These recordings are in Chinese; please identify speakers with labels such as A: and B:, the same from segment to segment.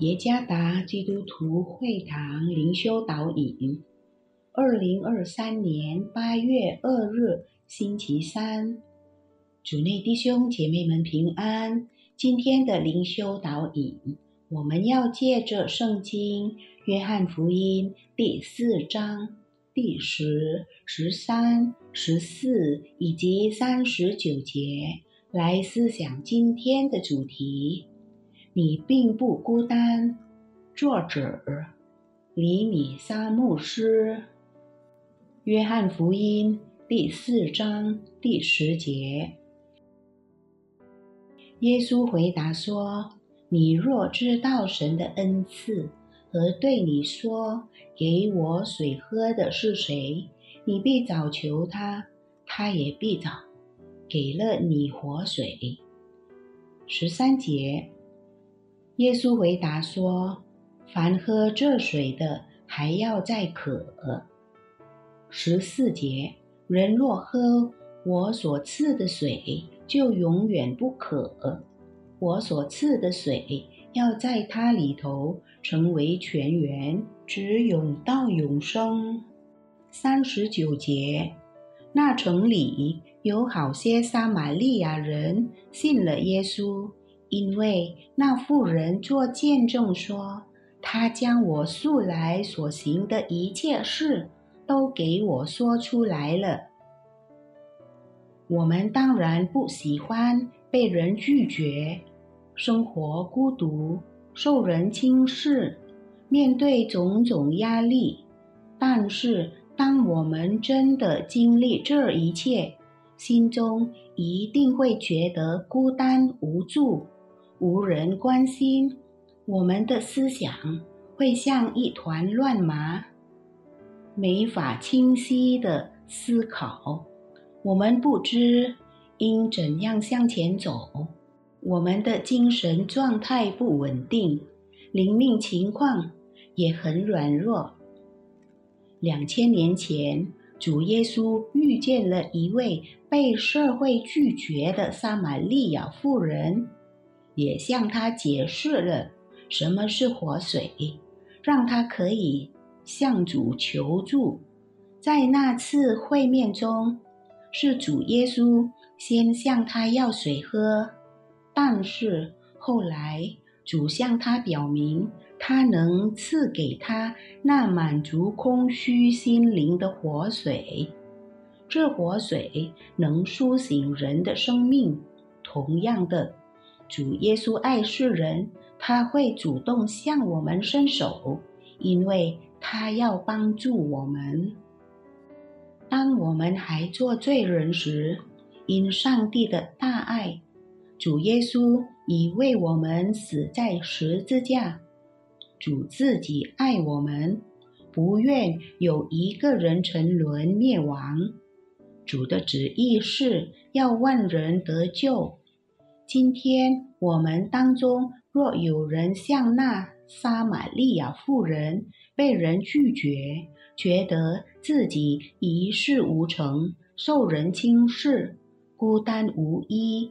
A: 耶加达基督徒会堂灵修导引，二零二三年八月二日星期三，主内弟兄姐妹们平安。今天的灵修导引，我们要借着圣经约翰福音第四章第十、十三、十四以及三十九节来思想今天的主题。你并不孤单。作者：李米沙牧师。约翰福音第四章第十节，耶稣回答说：“你若知道神的恩赐和对你说‘给我水喝’的是谁，你必早求他，他也必早给了你活水。”十三节。耶稣回答说：“凡喝这水的，还要再渴。”十四节，人若喝我所赐的水，就永远不渴。我所赐的水，要在它里头成为泉源，直涌到永生。三十九节，那城里有好些撒玛利亚人信了耶稣。因为那妇人做见证说，他将我素来所行的一切事都给我说出来了。我们当然不喜欢被人拒绝，生活孤独，受人轻视，面对种种压力。但是，当我们真的经历这一切，心中一定会觉得孤单无助。无人关心，我们的思想会像一团乱麻，没法清晰的思考。我们不知应怎样向前走，我们的精神状态不稳定，灵命情况也很软弱。两千年前，主耶稣遇见了一位被社会拒绝的撒玛利亚妇人。也向他解释了什么是活水，让他可以向主求助。在那次会面中，是主耶稣先向他要水喝，但是后来主向他表明，他能赐给他那满足空虚心灵的活水。这活水能苏醒人的生命。同样的。主耶稣爱世人，他会主动向我们伸手，因为他要帮助我们。当我们还做罪人时，因上帝的大爱，主耶稣已为我们死在十字架。主自己爱我们，不愿有一个人沉沦灭亡。主的旨意是要万人得救。今天我们当中若有人像那撒玛利亚妇人被人拒绝，觉得自己一事无成，受人轻视，孤单无依，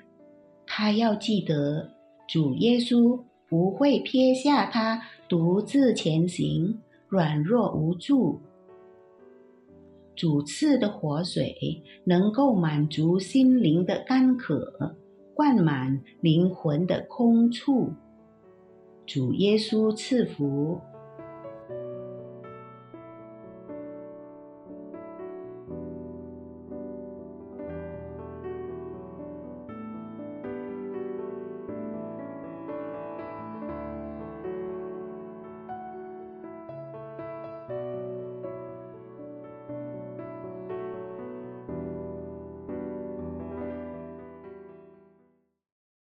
A: 他要记得，主耶稣不会撇下他独自前行，软弱无助。主赐的活水能够满足心灵的干渴。灌满灵魂的空处，主耶稣赐福。